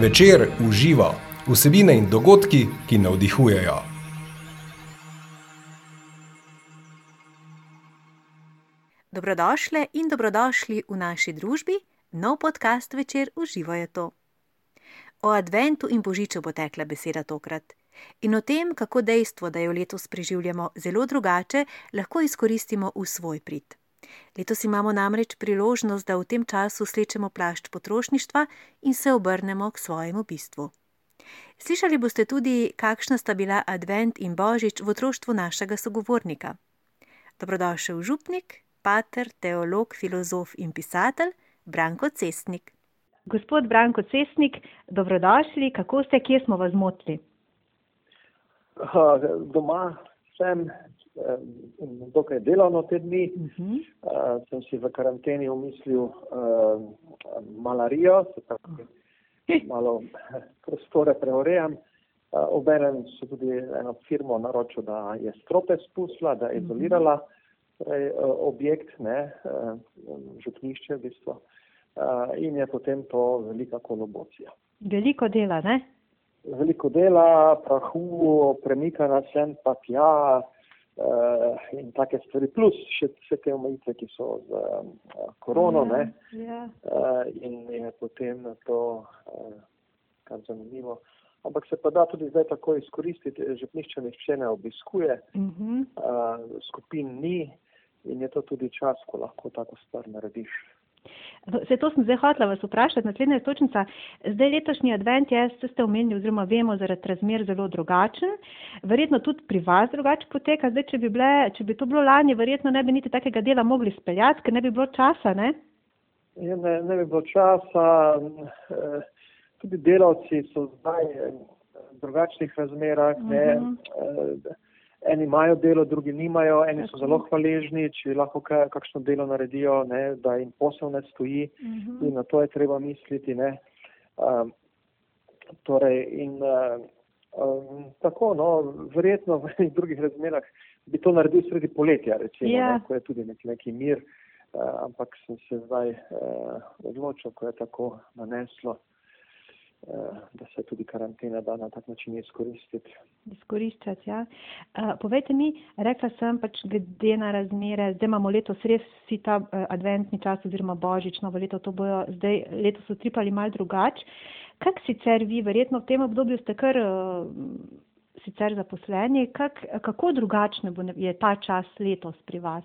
Večer uživa vsebine in dogodki, ki navdihujejo. Dobrodošle in dobrodošli v naši družbi, nov podcast večer uživajo to. O adventu in božiču bo tekla beseda tokrat. In o tem, kako dejstvo, da jo letos preživljamo zelo drugače, lahko izkoristimo v svoj prid. Letos imamo namreč priložnost, da v tem času slečemo plašč potrošništva in se obrnemo k svojemu bistvu. Slišali boste tudi, kakšna sta bila advent in božič v otroštvu našega sogovornika. Dobrodošel župnik, pater, teolog, filozof in pisatelj Branko Cestnik. Gospod Branko Cestnik, dobrodošli, kako ste, kje smo vas zmotili? Doma sem dokaj delovno te dni, Uh -huh. uh, sem si v karanteni umislil uh, malarijo, se pravi, malo prostore preurejam. Uh, obenem so tudi eno firmo naročil, da je strope spustila, da je izolirala torej, uh, objekt, ne, uh, župnišče v bistvu. Uh, in je potem to velika kolobocija. Veliko dela, ne? Veliko dela, prahu, premikanja sem pa tja, uh, in take stvari, plus še vse te omejitve, ki so z uh, korono, ne, Ja. uh, in je potem to uh, kar zanimivo. Ampak se pa da tudi zdaj tako izkoristiti, župnišče nihče ne obiskuje, Uh -huh. uh, skupin ni in je to tudi čas, ko lahko tako stvar narediš. Se to sem zdaj hotela vas vprašati, naslednja je točnica. Zdaj letošnji advent je, ste ste omenili, oziroma vemo, zaradi razmer zelo drugačen. Verjetno tudi pri vas drugače poteka. Zdaj, če bi, bile, če bi to bilo lani, verjetno ne bi niti takega dela mogli speljati, ker ne bi bilo časa, ne? Je, ne, ne bi bilo časa, tudi delavci so zdaj eh, v drugačnih razmerah, ne, Mhm. eh, eni imajo delo, drugi nimajo, eni so zelo hvaležni, če lahko kakšno delo naredijo, ne, da jim posel ne stoji. Uh in na to je treba misliti, ne. Um, torej in uh, um, tako, no, verjetno v enih drugih razmerah bi to naredil sredi poletja, recimo, Ja. ne, ko je tudi nek, neki mir, uh, ampak sem se zdaj uh, odločil, ko je tako naneslo, da se tudi karantena da na tak način izkoristiti. Izkoriščati, ja. Uh, povejte mi, rekla sem pač glede na razmere, zdaj imamo letos res vsi ta uh, adventni čas oziroma božič, novo leto, to bojo zdaj letos utripali malo drugače. Kak sicer vi, verjetno v tem obdobju ste kar sicer zaposleni, kak, kako drugačne bo, je ta čas letos pri vas?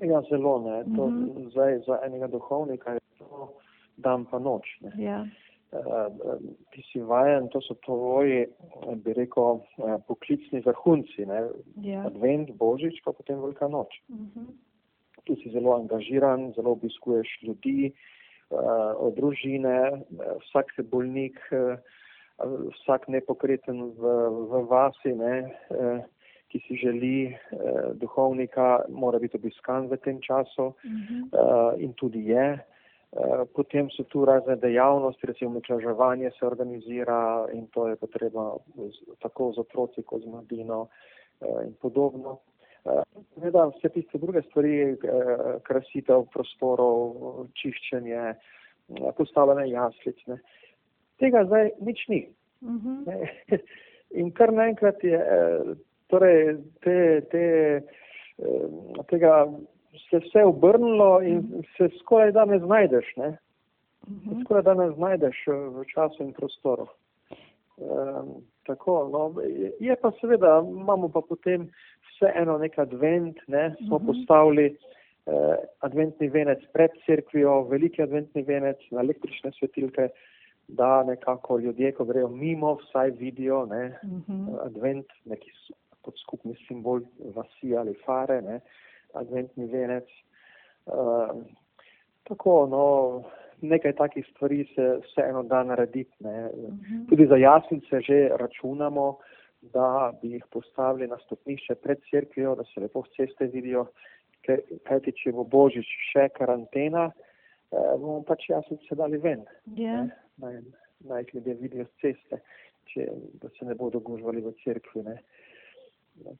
Ja, zelo ne. To Mhm. zdaj za enega duhovnika je to dan pa noč. Ne. Ja. Uh, ti si vajen, to so tvoji, eh, bi rekel, eh, poklicni vrhunci, ne? Ja. advent, božič, pa potem velika noč. Mhm. Tu si zelo angažiran, zelo obiskuješ ljudi, uh, družine, eh, vsak bolnik, uh, vsak nepokreten v, v vasi, ne? Uh, ki si želi uh, duhovnika, mora biti obiskan v tem času Mhm. uh, in tudi je. Uh, potem so tu razne dejavnosti, recimo mečaževanje se organizira in to je potreba z, tako z otroci kot z mladino uh, in podobno. Uh, Seveda vse tiste druge stvari, uh, krasitev prostorov, čiščenje, uh, postavljanje jaslic, ne. tega zdaj nič ni. Mhm. Ne. In kar naenkrat je, eh, torej te, te, eh, tega se vse obrnilo in se skoraj da ne znajdeš, ne? Mhm. Skoraj da ne znajdeš eh, v času in prostoru. Um, tako, no, je- pa seveda, imamo pa potem vseeno nek advent, ne, smo Mhm. postavili eh, adventni venec pred cerkvijo, veliki adventni venec na električne svetilke, da nekako ljudje, ko grejo mimo, vsaj vidijo, ne, Mhm. advent, neki kot skupni simbol vasi ali fare, ne, adventni venec. Uh, tako, no, nekaj takih stvari se vseeno da narediti. Ne. Mhm. Tudi za jaslice že računamo, da bi jih postavili na stopnišče pred cerkvijo, da se lepo ceste vidijo, kajti če bo božič še karantena, eh, bomo pač jaslice dali ven Ja. ne, naj, naj jih ljudje vidijo z ceste, če, da se ne bodo gužvali v cerkvi. Ne.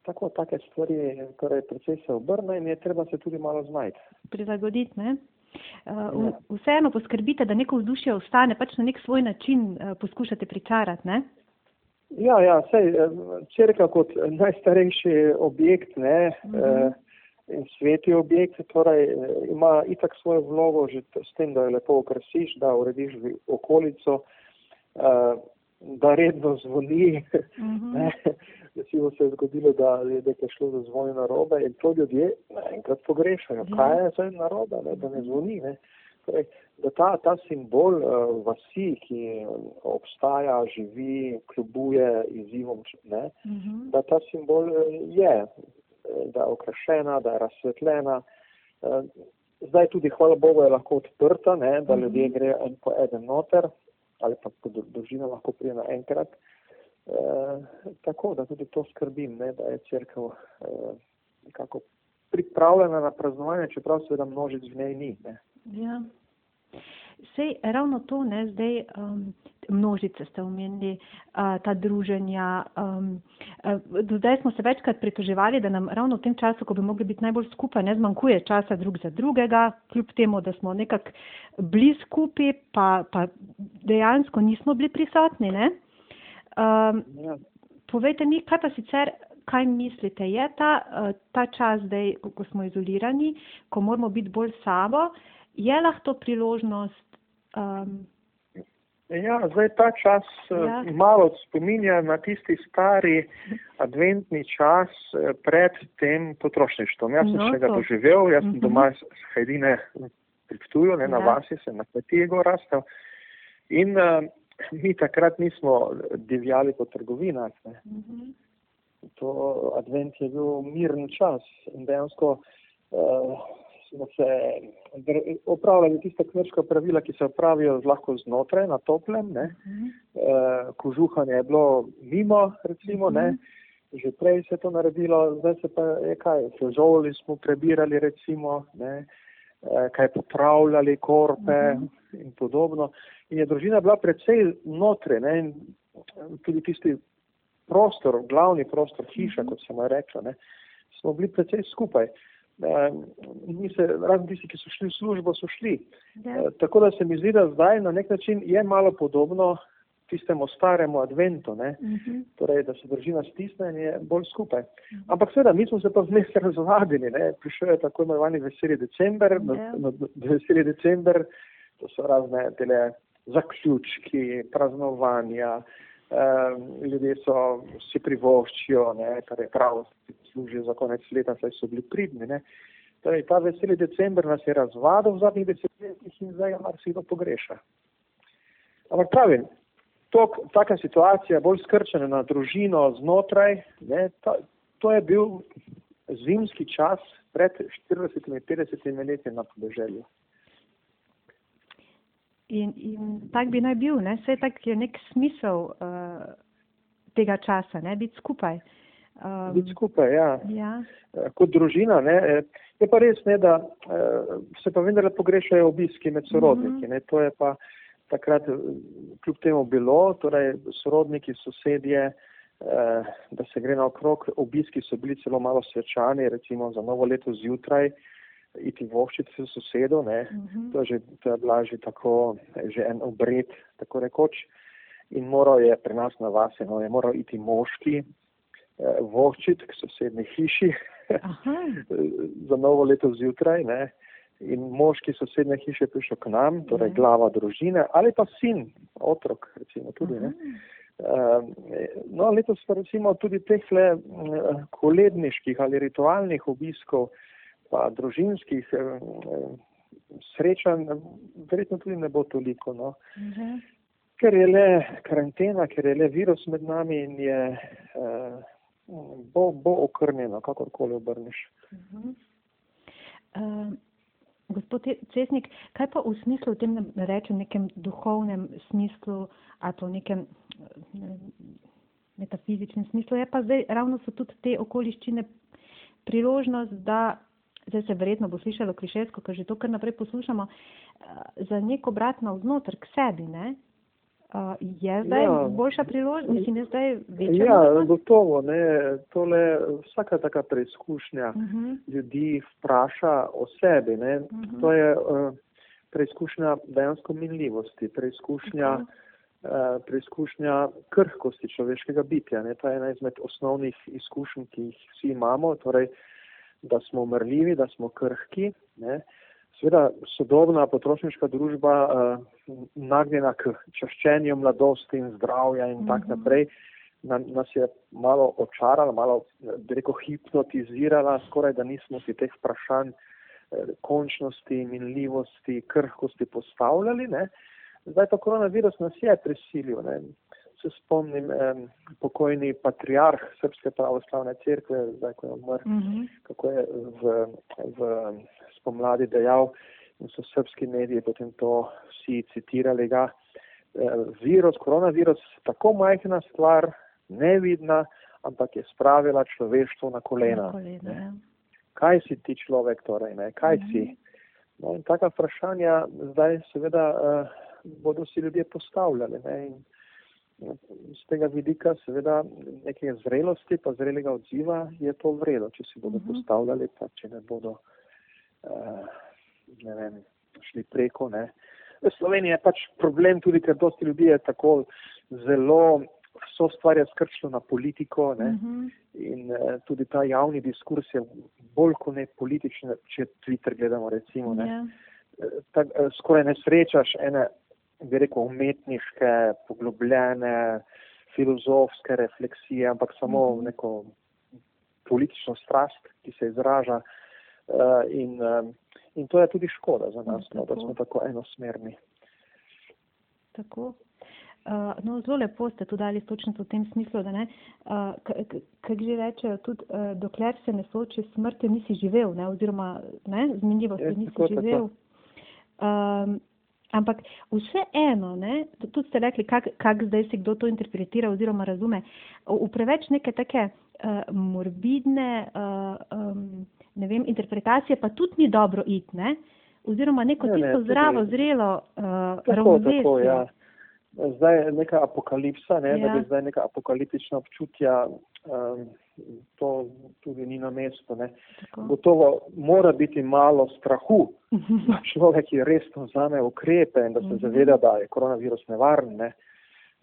Tako, take stvari, torej precej se obrne in je treba se tudi malo znajti. prilagoditi. Ne? uh, vseeno poskrbite, da neko vzdušje ostane, pač na nek svoj način uh, poskušate pričarati, ne? Ja, ja, sej, crkva kot najstarejši objekt, ne, uh -huh. uh, in sveti objekt, torej ima itak svojo vlogo že s tem, da jo lepo okrasiš, da urediš okolico, uh, da redno zvoni. Uh -huh. Recimo se je zgodilo, da je nekaj šlo za zvoni na robe in to ljudje naenkrat pogrešajo. Ja. Kaj je zdaj na robe, ne, da ne zvoni? Ne? Torej, da ta, ta simbol uh, vasi, ki obstaja, živi, kljubuje izzivom, ne, uh mhm. -huh. da ta simbol je, da je okrašena, da je razsvetljena. Uh, zdaj tudi, hvala Bogu, je lahko odprta, ne, da mhm. ljudje grejo en po eden noter ali pa po dolžino lahko prije naenkrat. E, tako da tudi to skrbim, ne, da je crkva e, nekako pripravljena na praznovanje, čeprav seveda množic v njej ni. Ne. Ja. Sej ravno to, ne, zdaj um, množice ste omenili, uh, ta druženja. Um, uh, do zdaj smo se večkrat pritoževali, da nam ravno v tem času, ko bi mogli biti najbolj skupaj, ne zmanjkuje časa drug za drugega, kljub temu, da smo nekako bili skupaj, pa, pa dejansko nismo bili prisotni. Um. Povejte mi, kaj pa sicer. Kaj mislite, je ta, uh, ta čas zdaj, ko smo izolirani, ko moramo biti bolj sabo, je lahko priložnost Um, ja, zdaj ta čas eh, ja. malo spominja na tisti stari adventni čas eh, pred tem potrošništvom. Jaz sem no, še ga doživel, jaz sem uh -huh. doma s Hajdine pri Ptuju, ne, na ja. vasi sem na kmetiji go rastel. In uh, mi takrat nismo divjali po trgovinah. Uh -huh. To advent je bil miren čas in dejansko uh, smo se opravljali tiste kmečka pravila, ki se opravijo lahko znotraj, na toplem, ne. Uh -huh. e, kožuhanje je bilo mimo, recimo, uh -huh. ne. Mhm. Že prej se je to naredilo, zdaj se pa je kaj, sežoli smo prebirali, recimo, ne, e, kaj popravljali, korpe uh -huh. in podobno. In je družina bila predvsej znotraj, ne, in tudi tisti prostor, glavni prostor, hiša, -huh. kot sem rekla, ne, smo bili predvsej skupaj. Mi se, razen tisti, ki so šli v službo, so šli. E, tako da se mi zdi, da zdaj na nek način je malo podobno tistemu staremu adventu, uh mhm. -huh. torej, da se družina stisne in je bolj skupaj. Mhm. Ampak seveda, mi smo se pa vmes razvadili, ne? prišel je tako imenovani veseli december, ja. na, na, veseli december, to so razne tele zaključki, praznovanja, ljudje so si privoščijo, ne, kar je prav, služijo za konec leta, saj so bili pridni. Ne. Torej, ta veseli december nas je razvadil v zadnjih desetletjih in zdaj mar si ga pogreša. Ampak pravim, tok, taka situacija, bolj skrčena na družino znotraj, ne, ta, to je bil zimski čas pred 40-50 leti na podeželju. In, in tak bi naj bil, ne? vse tak je nek smisel uh, tega časa, ne biti skupaj. Um, biti skupaj, ja. ja. Uh, kot družina, ne? je pa res, ne, da se pa vendar pogrešajo obiski med sorodniki. Mm -hmm. To je pa takrat kljub temu bilo, torej sorodniki, sosedje, uh, da se gre naokrog, obiski so bili celo malo svečani, recimo za novo leto zjutraj. Iti voščiti s sosedo, ne, uh mhm. -huh. to, že, to je bila že tako, že en obred, tako rekoč. In moral je pri nas na vas, no, je moral iti moški eh, voščiti k sosednji hiši za novo leto zjutraj, ne. In moški sosednje hiše prišel k nam, torej uh mhm. -huh. glava družine, ali pa sin, otrok, recimo tudi, uh -huh. ne. Uh, no, letos pa recimo tudi teh le uh, koledniških ali ritualnih obiskov pa družinskih eh, srečanj, verjetno tudi ne bo toliko. No. Uh mhm. -huh. Ker je le karantena, ker je le virus med nami in je, eh, bo, bo okrnjeno, kakorkoli obrneš. Uh -huh. uh, gospod Cesnik, kaj pa v smislu, v tem rečem, nekem duhovnem smislu pa v nekem ne, metafizičnem smislu, je pa zdaj ravno so tudi te okoliščine priložnost, da zdaj se verjetno bo slišalo klišesko, ker že to kar naprej poslušamo, uh, za nek obrat navznoter k sebi, ne? Uh, je zdaj ja. boljša priložnost, mislim, je zdaj večja? Ja, gotovo, ne, tole vsaka taka preizkušnja uh mhm. -huh. ljudi vpraša o sebi, ne, uh mhm. -huh. to je uh, preizkušnja dejansko minljivosti, preizkušnja, uh, preizkušnja krhkosti človeškega bitja. Ne? To je ena izmed osnovnih izkušenj, ki jih vsi imamo, torej, da smo umrljivi, da smo krhki. Ne? Sveda sodobna potrošniška družba uh, nagnjena k čaščenju mladosti in zdravja in uh -huh. tak mhm. naprej na, nas je malo očarala, malo, bi rekel, hipnotizirala, skoraj da nismo si teh vprašanj eh, končnosti, minljivosti, krhkosti postavljali. Ne. Zdaj ta koronavirus nas je prisilil. Ne. Se spomnim, eh, pokojni patriarh Srpske pravoslavne cerkve, zdaj ko je umrl, mhm. -huh. kako je v, v spomladi dejal in so srpski mediji potem to vsi citirali ga. Eh, virus, koronavirus, tako majhna stvar, nevidna, ampak je spravila človeštvo na kolena. Na kolena ja. kaj si ti človek torej, ne? kaj mm -hmm. si? No, in taka vprašanja zdaj seveda uh, bodo si ljudje postavljali. Ne? In, z tega vidika seveda neke zrelosti pa zrelega odziva je to vredo, če si bodo mhm. postavljali, pa če ne bodo uh, ne vem, šli preko. Ne. V Sloveniji je pač problem tudi, ker dosti ljudi je tako zelo vso stvar je skrčilo na politiko ne? uh mhm. -huh. in uh, tudi ta javni diskurs je bolj kot ne političen, če Twitter gledamo recimo. Ne? Yeah. Ja. Tak, uh, skoraj ne srečaš ene, bi rekel, umetniške, poglobljene, filozofske refleksije, ampak samo. -huh. neko politično strast, ki se izraža. Uh, in, uh, in to je tudi škoda za nas, no, da smo tako enosmerni. Tako. Uh, no, zelo lepo ste to dali točno v tem smislu, da ne, uh, kaj že rečejo, tudi uh, dokler se ne sooči s smrtjo, nisi živel, ne, oziroma ne, z minljivostjo nisi tako, živel. Um, ampak vse eno, ne, tudi ste rekli, kak, kak zdaj si kdo to interpretira oziroma razume, v preveč neke take uh, morbidne, uh, um, ne vem, interpretacije pa tudi ni dobro iti, ne, oziroma neko ne, tisto ne, zdravo, zrelo uh, ravnovesje. Ja zdaj je neka apokalipsa, ne, ja. da bi zdaj neka apokaliptična občutja, to tudi ni na mestu. Gotovo mora biti malo strahu, da človek resno vzame ukrepe in da se mhm. zaveda, da je koronavirus nevaren. Ne.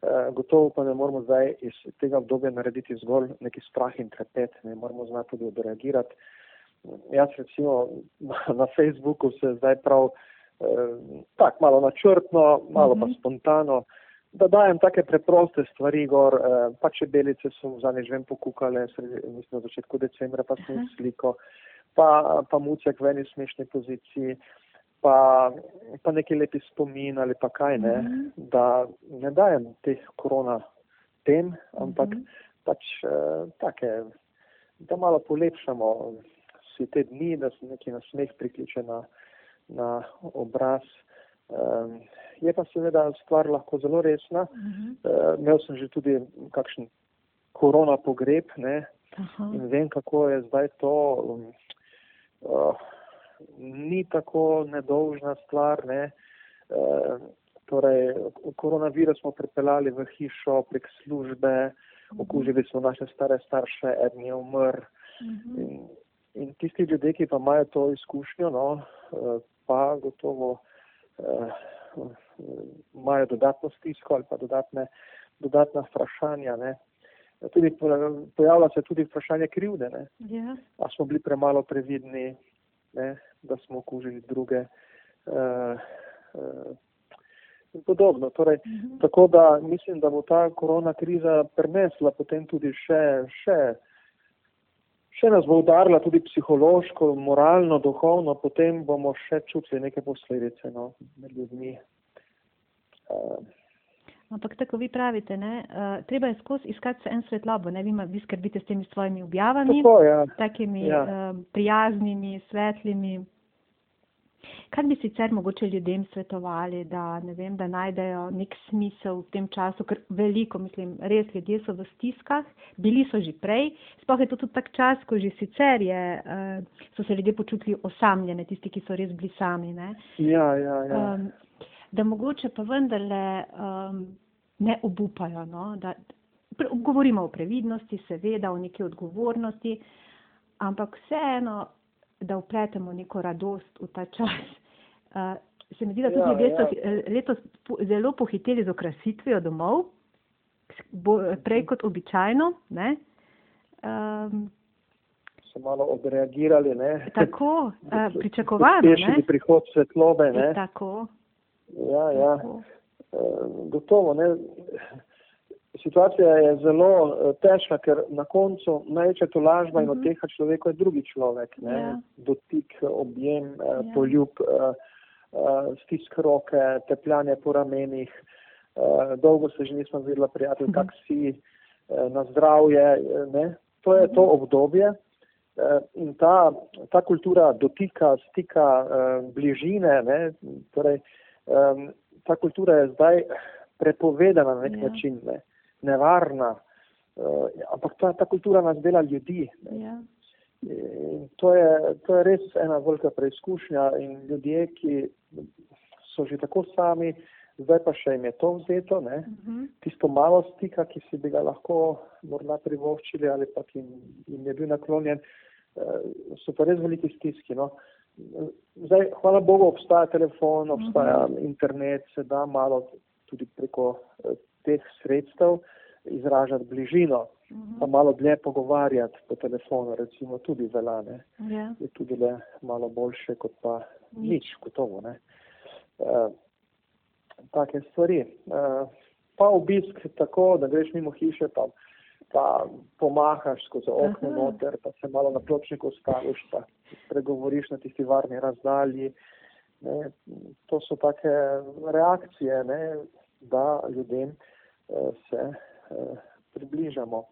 Uh, gotovo pa ne moramo zdaj iz tega obdobja narediti zgolj neki strah in trepet, ne moramo znati tudi odreagirati. Jaz recimo na Facebooku se zdaj prav eh, tako malo načrtno, malo uh -huh. pa mhm. spontano, da dajem take preproste stvari gor, eh, pa če belice so zadnjič vem pokukale, mislim na začetku decembra pa sem sliko, pa, pa mucek v eni smešni poziciji, pa, pa neki lepi spomin ali pa kaj ne, uh -huh. da ne dajem teh korona tem, ampak uh -huh. pač eh, take, da malo polepšamo si te dni, da se neki nasmeh prikliče na na obraz. Je pa seveda stvar lahko zelo resna. Uh -huh. uh, imel sem že tudi kakšen korona pogreb ne, uh -huh. in vem, kako je zdaj to. Uh, ni tako nedolžna stvar. Ne. Uh, torej, koronavirus smo pripeljali v hišo prek službe, okužili smo naše stare starše, eden je umrl. Uh -huh. in, in tisti ljudje, ki pa imajo to izkušnjo, no, uh, pa gotovo eh, imajo dodatno stisko ali pa dodatne, dodatna vprašanja. Ne. Tudi, pojavlja se tudi vprašanje krivde. Ne. Yeah. Ja. A smo bili premalo previdni, ne, da smo okužili druge. Eh, eh, In podobno. Torej, uh mhm. -huh. Tako da mislim, da bo ta korona kriza prenesla potem tudi še, še še nas bo udarila tudi psihološko, moralno, duhovno, potem bomo še čutili neke posledice no, med ljudmi. Uh. Ampak tako vi pravite, ne, uh, treba je skozi iskati en svetlobo, ne, vi, vi skrbite s temi svojimi objavami, tako, ja. takimi ja. Uh, prijaznimi, svetlimi. Kaj bi sicer mogoče ljudem svetovali, da, vem, da najdejo nek smisel v tem času, ker veliko, mislim, res ljudje so v stiskah, bili so že prej, sploh je to tudi tak čas, ko že sicer je, uh, so se ljudje počutili osamljene, tisti, ki so res bili sami. Ne? Ja, ja, ja. Um, da mogoče pa vendarle um, ne obupajo, no? da govorimo o previdnosti, seveda, o neki odgovornosti, ampak vseeno da upletemo neko radost v ta čas. Uh, se mi zdi, da tudi Ja, so ja. eh, letos zelo pohiteli z okrasitvijo domov, bo, prej kot običajno. Ne? Um, So malo odreagirali, ne. tako, uh, pričakovano. Pospešili Ne? prihod svetlobe, ne. Tako, Ja, ja. tako. Eh, gotovo, ne. Situacija je zelo eh, težka, ker na koncu največja tolažba in Mhm. oteha človeku je drugi človek. Ne? Ja. Dotik, objem, eh, Ja. poljub, eh, stisk roke, tepljanje po ramenih. Dolgo se že nismo videla, prijatelj, Mhm. kak si, eh, na zdravje. Ne? To je to obdobje. Eh, In ta, ta kultura dotika, stika, bližine, ne, torej, ta kultura je zdaj prepovedana na nek Ja. način, ne, nevarna, uh, ampak ta, ta kultura nas dela ljudi. Ne. Ja. In to je, to je res ena velika preizkušnja in ljudje, ki so že tako sami, zdaj pa še jim je to vzeto, ne, Mhm. tisto malo stika, ki si bi ga lahko morda privoščili ali pa ki jim, jim je bil naklonjen, eh, so pa res veliki stiski. No. Zdaj, hvala Bogu, obstaja telefon, obstaja internet, se da malo tudi preko eh, teh sredstev izražati bližino, pa malo dlje pogovarjati po telefonu, recimo tudi velane. Ja. Je tudi le malo boljše kot pa Nič. nič, gotovo. Ne. Uh, take stvari. Uh, pa obisk tako, da greš mimo hiše, pa, pa pomahaš skozi okno Aha. noter, pa se malo na pločniku staviš, pa pregovoriš na tisti varni razdalji. Ne. To so take reakcije, ne, da ljudem uh, se uh, približamo.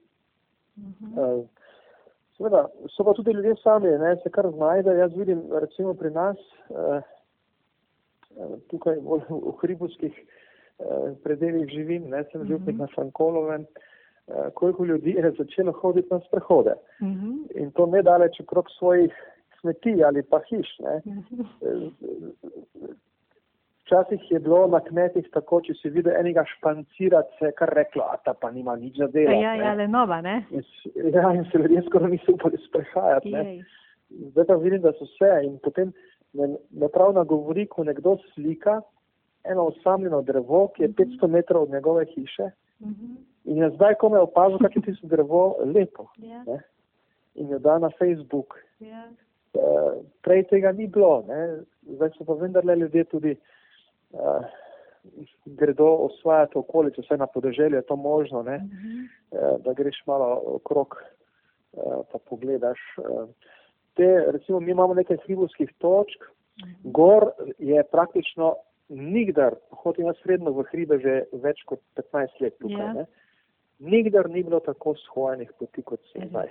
Mhm. Uh, Seveda, so pa tudi ljudje sami, ne, se kar znajde. Jaz vidim, recimo pri nas, eh, eh, tukaj bolj v hribovskih eh, predeljih živim, ne, sem župnik na Frankolovem, eh, koliko ljudi je začelo hoditi na sprehode. Mhm. In to ne daleč okrog svojih kmetij ali pa hiš. Ne. Mhm. Včasih je bilo na kmetih tako, če si videl enega špancirati, se je kar reklo, a ta pa nima nič za delo. Ja, ja, le nova, ne? In, ja, in se ljudje skoraj niso upali sprehajati. Ne. Zdaj pa vidim, da so vse in potem me, me prav nagovori, ko nekdo slika eno osamljeno drevo, ki je 500 metrov od njegove hiše Mhm. in je zdaj kome opazil, kako je tisto drevo lepo Ja, ne? in jo da na Facebook. ja. Eh, Prej tega ni bilo, ne? zdaj so pa vendarle ljudje tudi uh, gredo osvajati okolico, vse na podeželju je to možno, ne? Mhm. eh, da greš malo okrog eh, pa pogledaš. eh. Te, recimo, mi imamo nekaj hribovskih točk, gor je praktično nikdar, hodim jaz sredno v hribe že več kot 15 let tukaj, Ja. ne? nikdar ni bilo tako shojenih poti kot se Res. zdaj.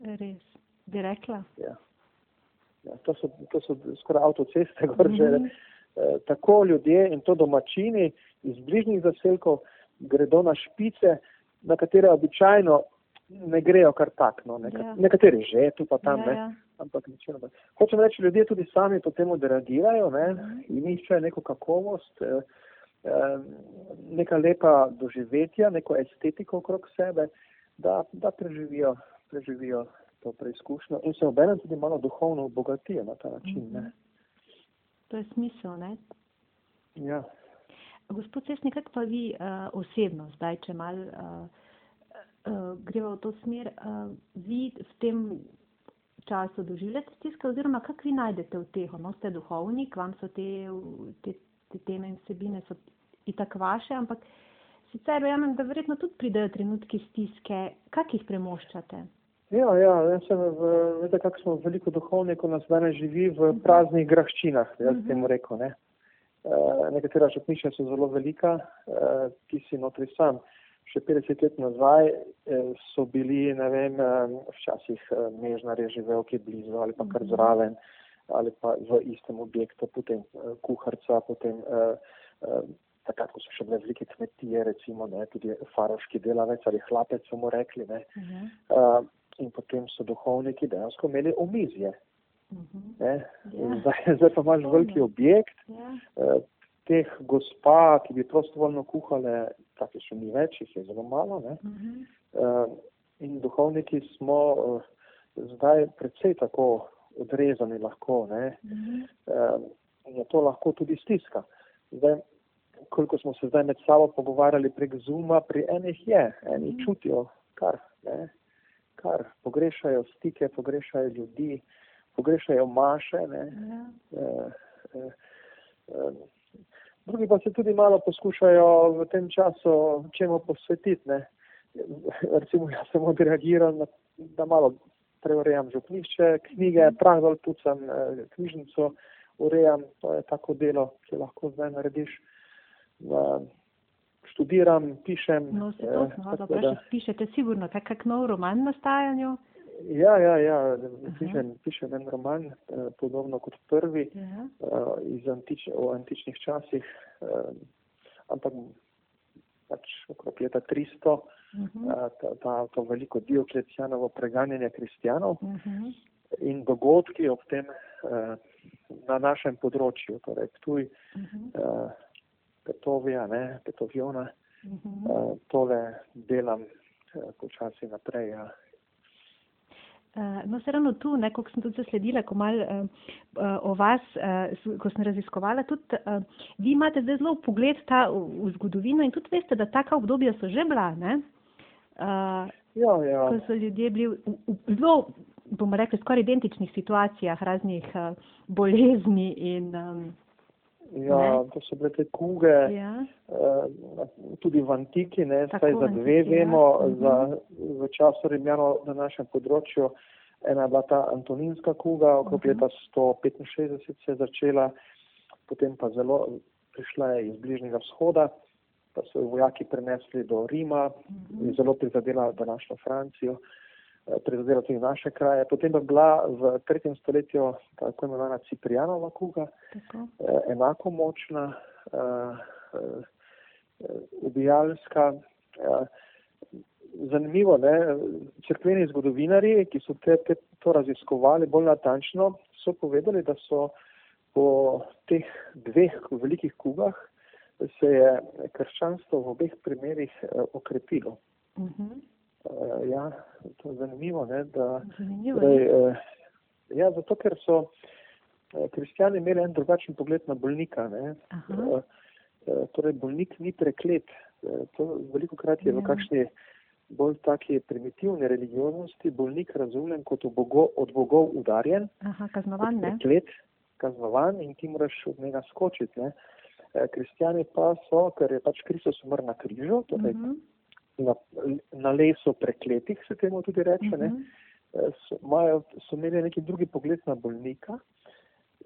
Res, bi rekla. Ja. Ja, to, so, to so skoraj avtoceste gor že. Mhm. Eh, tako ljudje in to domačini iz bližnjih zaselkov gredo na špice, na katere običajno ne grejo kar tak. No. Neka, Ja. Nekateri že, tu pa tam, ja, ne. ja. ampak ničeloma. Hočem reči, ljudje tudi sami potem odreagirajo ne, Mhm. in iščejo neko kakovost, eh, eh, neka lepa doživetja, neko estetiko okrog sebe, da, da preživijo, preživijo to preizkušnjo in se obenem tudi malo duhovno obogatijo na ta način. Ne. To je smisel, ne? Ja. Gospod Cesnik, kako pa vi uh, osebno, zdaj, če mal uh, uh, greva v to smer, uh, vi v tem času doživljate stiske oziroma kako vi najdete v teho? No, ste duhovnik, vam so te, te, te teme in vsebine so itak vaše, ampak sicer verjamem, da verjetno tudi pridejo trenutki stiske. Kako jih premoščate? Ja, ja, jaz sem v, veste, kako smo veliko duhovnikov nas danes živi v praznih graščinah, jaz Mhm. temu rekel, ne. Uh, nekatera župnišča so zelo velika, uh, ti si notri sam. Še 50 let nazaj eh, so bili, ne vem, eh, včasih eh, mežnar je živel kje blizu ali pa kar zraven ali pa v istem objektu, potem eh, kuharca, potem eh, eh, takrat, ko so še bile velike kmetije, recimo, ne, tudi faroški delavec ali hlapec so mu rekli, ne. Uh -huh. Uh, in potem so duhovniki dejansko imeli omizje. Uh -huh. Ja. In Zdaj, zdaj pa imaš veliki objekt, Ja. uh, teh gospa, ki bi prostovoljno kuhale, praktično ni več, jih je zelo malo. Uh -huh. Uh, in duhovniki smo uh, zdaj predvsej tako odrezani lahko. Ne? Uh -huh. Uh, in je to lahko tudi stiska. Zdaj, koliko smo se zdaj med sabo pogovarjali prek Zuma, pri enih je, eni mm. čutijo kar, ne, kar pogrešajo stike, pogrešajo ljudi, pogrešajo maše. Ne, ja. eh, eh, eh, drugi pa se tudi malo poskušajo v tem času čemu posvetiti. Ne. Recimo, jaz sem odreagiral, da malo preurejam župnišče, knjige, prah dol pucam, knjižnico urejam, to je tako delo, ki lahko zdaj narediš. Študiram, pišem. No, se to, no, da vprašaj, pišete sigurno, tak kak nov roman na stajanju? Ja, ja, ja, pišem, pišem en roman, eh, podobno kot prvi, ja. iz antič, o antičnih časih, ampak pač okrog leta 300, uh -huh. ta, ta, to veliko Dioklecijanovo preganjanje kristijanov uh -huh. in dogodki ob tem uh, na našem področju, torej Ptuj, uh -huh. uh, Petovija, ne, Petovjona, uh -huh. uh, tole delam uh, počasi naprej. Ja. Uh, no, se ravno tu, neko sem tudi zasledila, ko mal uh, o vas, uh, ko sem raziskovala, tudi uh, vi imate zdaj zelo pogled ta v, v zgodovino in tudi veste, da taka obdobja so že bila, ne? Uh, ja, ja. Ko so ljudje bili v, v zelo, bomo rekli, skoraj identičnih situacijah raznih uh, bolezni in um, Ja, to so bile te kuge, ja. uh, tudi v antiki, ne, saj za dve antiki, ja. vemo, ja. za, v času Rimljano na našem področju. Ena je bila ta Antoninska kuga, okrog uh -huh. leta 165 se je začela, potem pa zelo prišla je iz Bližnjega vzhoda, pa so jo vojaki prenesli do Rima uh -huh. in zelo prizadela današnjo Francijo. Uh, prizadela tudi naše kraje. Potem je bila v tretjem stoletju tako imenovana Ciprijanova kuga, tako. Eh, enako močna, uh, uh, ubijalska. Uh, zanimivo, ne, crkveni zgodovinari, ki so te, te, to raziskovali bolj natančno, so povedali, da so po teh dveh velikih kugah se je krščanstvo v obeh primerih uh, okrepilo. Uh mhm. -huh. Uh, ja, to je zanimivo. Ne, da, zanimivo torej, uh, ja, zato, ker so uh, kristijani imeli en drugačen pogled na bolnika. Uh, uh, torej, bolnik ni preklet. Uh, to veliko krat je ja. v kakšni bolj taki primitivni religioznosti bolnik razumljen kot bogo, od bogov udarjen. Aha, kaznovan, ne? Preklet, kaznovan in ti moraš od njega skočiti. Ne. Kristijani pa so, ker je pač Kristus umrl na križu, torej uh mhm. -huh na, na lesu prekletih, se temu tudi reče, uh -huh. so, majo, so imeli neki drugi pogled na bolnika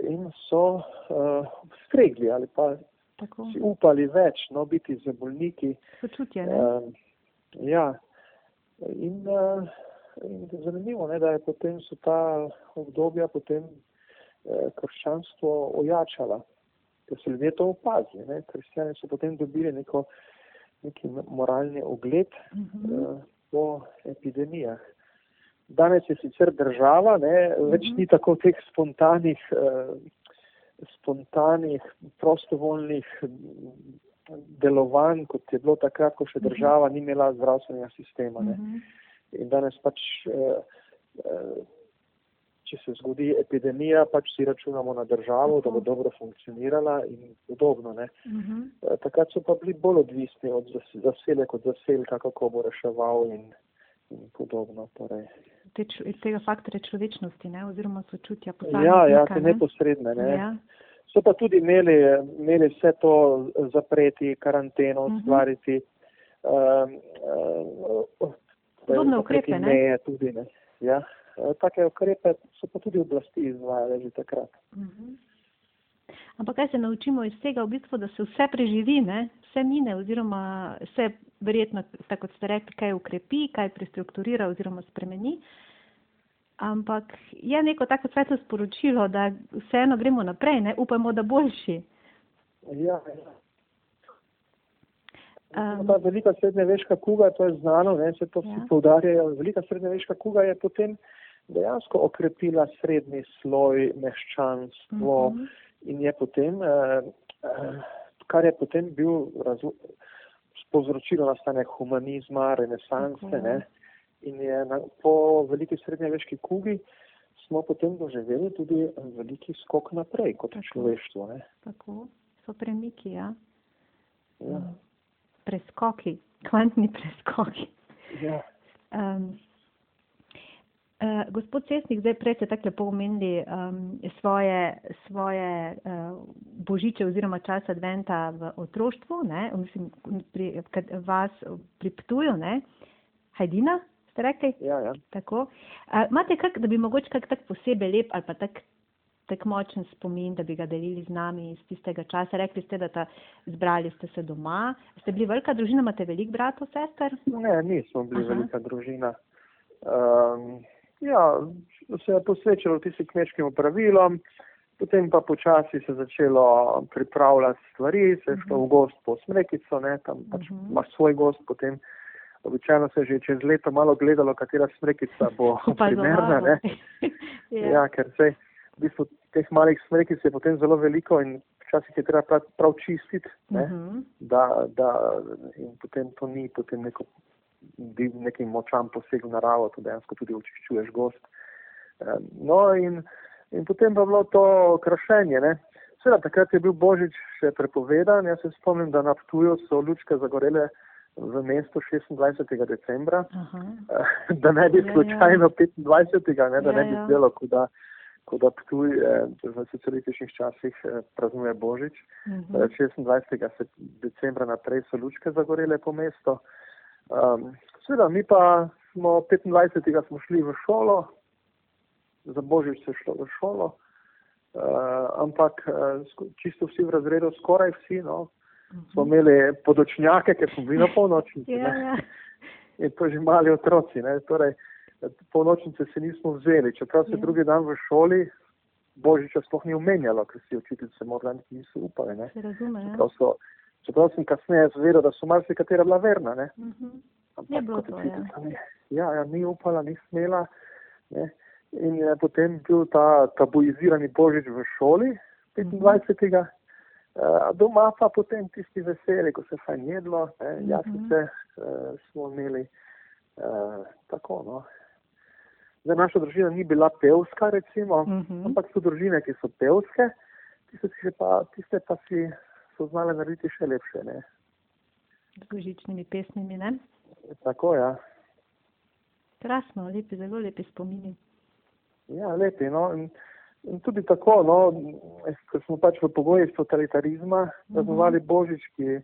in so uh, stregli ali pa Tako. si upali več, no, biti za bolniki. Počutje, ne? Uh, ja, in, uh, in zanimivo, ne, da je potem so ta obdobja potem uh, krščanstvo ojačala, ker so ljudje to opazili, kristjani so potem dobili neko uh, neki moralni ogled uh -huh. uh, po epidemijah. Danes je sicer država, ne, uh -huh. več ni tako teh spontanih, uh, spontanih, prostovoljnih delovanj, kot je bilo takrat, ko še država ni imela zdravstvenega sistema. Ne. In danes pač uh, uh, če se zgodi epidemija, pač si računamo na državo, da bo dobro funkcionirala in podobno. Uh mhm. eh, -huh. Takrat so pa bili bolj odvisni od zaselek, od zaselka, kako bo reševal in, in podobno. Torej. Te, tega faktorja človečnosti, ne? oziroma sočutja posameznika. Ja, ja, te ne? neposredne. Ne? Ja. So pa tudi imeli, imeli vse to zapreti, karanteno, uh mhm. -huh. ustvariti. Um, uh, Podobne ukrepe, ne? Tudi, ne? Ja. Eh, take ukrepe so pa tudi oblasti izvajale že takrat. Uh mhm. -huh. Ampak kaj se naučimo iz tega, v bistvu, da se vse preživi, ne? vse mine, oziroma vse verjetno, tako kot ste rekli, kaj ukrepi, kaj prestrukturira oziroma spremeni. Ampak je neko tako svetlo sporočilo, da vseeno gremo naprej, ne? upajmo, da boljši. Ja, ja. Um, ta velika srednjeveška kuga, to je znano, ne, se to ja. poudarjajo, velika srednjeveška kuga je potem dejansko okrepila srednji sloj meščanstvo uh mhm. -huh. in je potem, eh, eh, kar je potem bil povzročilo nastanek humanizma, renesanse, uh -huh. ne, in je na, po veliki srednjeveški kugi smo potem doživeli tudi veliki skok naprej kot Tako. človeštvo. Ne? Tako so premiki, ja. Ja. Preskoki, kvantni preskoki. Ja. Um, uh, gospod Cestnik, zdaj prej ste tako lepo omenili um, svoje, svoje uh, božiče oziroma čas adventa v otroštvu, ne, mislim, pri kad, vas pri Ptuju, ne, Hajdina, ste rekli? Ja, ja. Tako. A, imate kak, da bi mogoče kak tak posebej lep ali pa tak, tak močen spomin, da bi ga delili z nami iz tistega časa? Rekli ste, da ta, zbrali ste se doma. Ste bili velika družina, imate velik bratov, sester? Ne, nismo bili Aha. velika družina. Um, ja, se je posvečalo tistim kmečkim pravilom, potem pa počasi se je začelo pripravljati stvari, se je šlo v gost po smrekico, ne, tam pač Mhm. imaš svoj gost, potem običajno se je že čez leto malo gledalo, katera smrekica bo primerna, ne. ja. Ja, ker se v bistvu teh malih smrekic je potem zelo veliko in včasih je treba prav, prav čistiti, ne, Mhm. da, da in potem to ni potem neko bi neki močan poseg v naravo, to dejansko tudi očiščuješ gost. No in, in potem pa bilo to krašenje. Ne. Seveda, takrat je bil Božič še prepovedan. Jaz se spomnim, da na Ptuju so lučke zagorele v mestu 26. decembra, Aha. eh, da ne bi Ja, ja. slučajno 25. Ne, da Ja, ne bi ja. zdelo, kot da, kot da Ptuj eh, v socialističnih časih eh, praznuje Božič. Mhm. Eh, 26. se- decembra naprej so lučke zagorele po mestu. Um, Seveda, mi pa smo 25. smo šli v šolo, za Božič se šlo v šolo, uh, ampak uh, čisto vsi v razredu, skoraj vsi, no, smo imeli podočnjake, ker smo bili na polnočnici. Ja, ne. ja. In to že mali otroci. Ne. Torej, polnočnice se nismo vzeli, čeprav se Ja. drugi dan v šoli Božiča sploh ni omenjalo, ker si učiteljice morda niti niso upali. Ne. Se razume, ja. Čeprav, so, čeprav sem kasneje zvedel, da so marsikatera bila verna. Ne. Mhm. Ampak Je bilo to, ni- Ja, ja, ni upala, ni smela. Ne. In je potem bil ta tabuizirani božič v šoli 25. Uh, doma pa potem tisti veseli, ko se fajn jedlo, ne, Mhm. jaslice uh, smo imeli uh, tako. No. Zdaj, naša družina ni bila pevska, recimo, Mhm. ampak so družine, ki so pevske, tiste, pa, tiste pa si so znale narediti še lepše. Ne. Z božičnimi pesmimi, ne? Tako, ja. Krasno, lepi, zelo lepi spomini. Ja, lepi. No. In, in tudi tako, no, ker smo pač v pogojih totalitarizma praznovali Božič, ki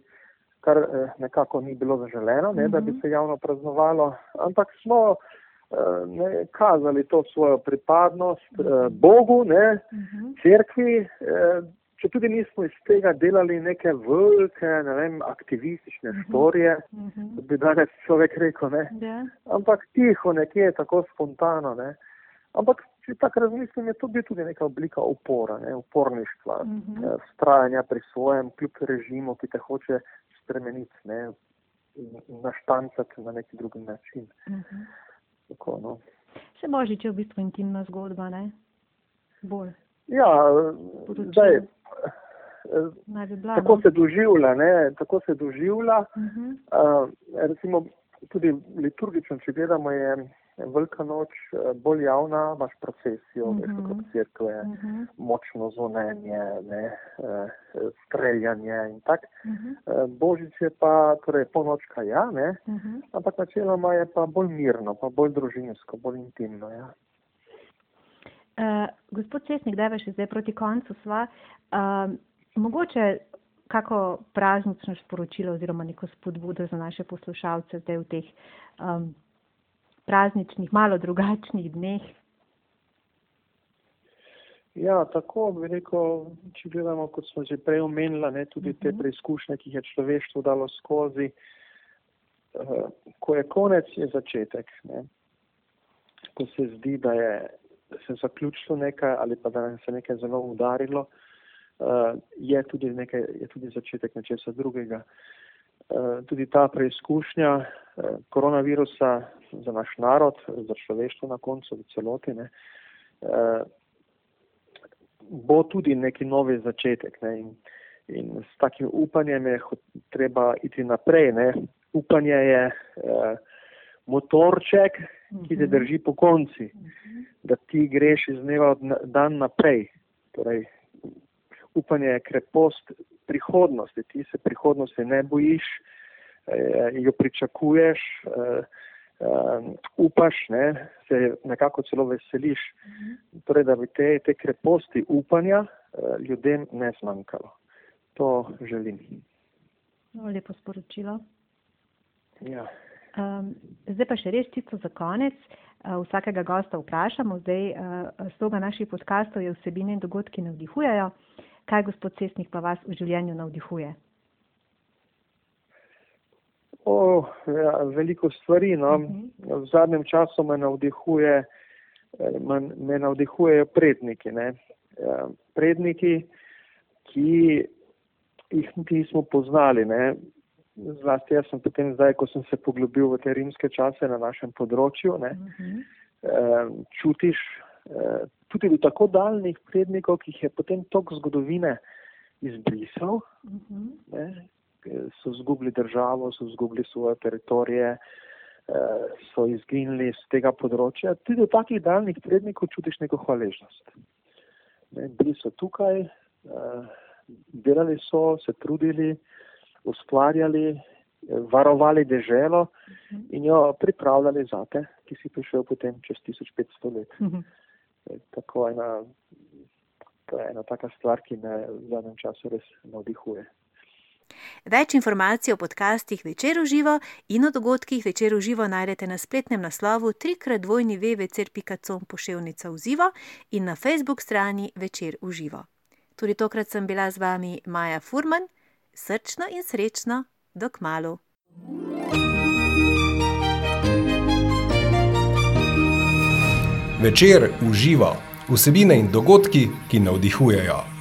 kar eh, nekako ni bilo zaželeno, ne, da bi se javno praznovalo, ampak smo eh, ne, kazali to svojo pripadnost eh, Bogu, ne, Mhm. cerkvi, eh, če tudi nismo iz tega delali neke velike, ne vem, aktivistične štorije, Mhm. bi danes človek rekel, ne, Ja. ampak tiho nekje, tako spontano. Ne. Ampak, če tako razmislim, je to bil tudi neka oblika upora, ne, uporništva, Mhm. eh, vztrajanja pri svojem, kljub režimu, ki te hoče spremeniti, ne, naštancati na neki drugi način. Mhm. Tako, no. Še božič je v bistvu intimna zgodba, ne? Bolj. Ja, zdaj, eh, bila. tako no? se doživlja, ne, tako se doživlja. Mhm. Uh, recimo tudi liturgično, če gledamo, je Velika noč eh, bolj javna, imaš procesijo, veš, Mhm. kot cerkve, Mhm. močno zvonjenje, ne, eh, streljanje in tak. Mhm. Eh, Božič je pa, torej polnočka, ja, ne, Mhm. ampak načeloma je pa bolj mirno, pa bolj družinsko, bolj intimno, ja. Uh, gospod Cesnik, da še zdaj proti koncu sva. Uh, mogoče kako praznično sporočilo oziroma neko spodbudo za naše poslušalce zdaj v teh um, prazničnih, malo drugačnih dneh. Ja, tako bi rekel, če gledamo, kot smo že prej omenila, ne, tudi te Mhm. preizkušnje, ki jih je človeštvo dalo skozi. Uh, ko je konec, je začetek. Ne. Ko se zdi, da je se zaključilo nekaj ali pa da se je nekaj zelo udarilo, uh, je, tudi nekaj, je tudi začetek nečesa drugega. Uh, tudi ta preizkušnja uh, koronavirusa za naš narod, za človeštvo na koncu, v celoti, ne, uh, bo tudi neki novi začetek. Ne, in, in s takim upanjem je treba iti naprej. Ne. Upanje je motorček, ki te drži po konci, da ti greš iz dneva v dan naprej. Torej, upanje je krepost prihodnosti, ti se prihodnosti ne bojiš, eh, jo pričakuješ, eh, eh, upaš, ne, se nekako celo veseliš. Torej, da bi te, te kreposti upanja eh, ljudem ne zmanjkalo. To želim. No, lepo sporočilo. Ja. Um, zdaj pa še res čisto za konec. Uh, vsakega gosta vprašamo, zdaj uh, sloga naših podkastov je vsebine in dogodki navdihujejo. Kaj gospod Cestnik pa vas v življenju navdihuje? O, ja, veliko stvari. No. Uh -huh. V zadnjem času me navdihuje, me, me navdihujejo predniki. Ne. Predniki, ki jih nismo poznali. Ne. Zlasti jaz sem potem zdaj, ko sem se poglobil v te rimske čase na našem področju, ne, uh -huh. eh, čutiš eh, tudi do tako daljnih prednikov, ki jih je potem tok zgodovine izbrisal, uh -huh. ne, so zgubili državo, so zgubili svoje teritorije, eh, so izginili z tega področja. Tudi do takih daljnih prednikov čutiš neko hvaležnost. Ne, bili so tukaj, delali so, se trudili, ustvarjali, varovali deželo in jo pripravljali za te, ki si prišel potem čez 1500 let. Tako ena, to je ena taka stvar, ki me v zadnjem času res navdihuje. Več informacij o podcastih Večer v živo in o dogodkih Večer v živo najdete na spletnem naslovu trikradvojni www.com poševnica v živo in na Facebook strani Večer v živo. Tudi tokrat sem bila z vami Maja Furman srčno in srečno, dok malu. Večer uživa vsebine in dogodki, ki navdihujejo.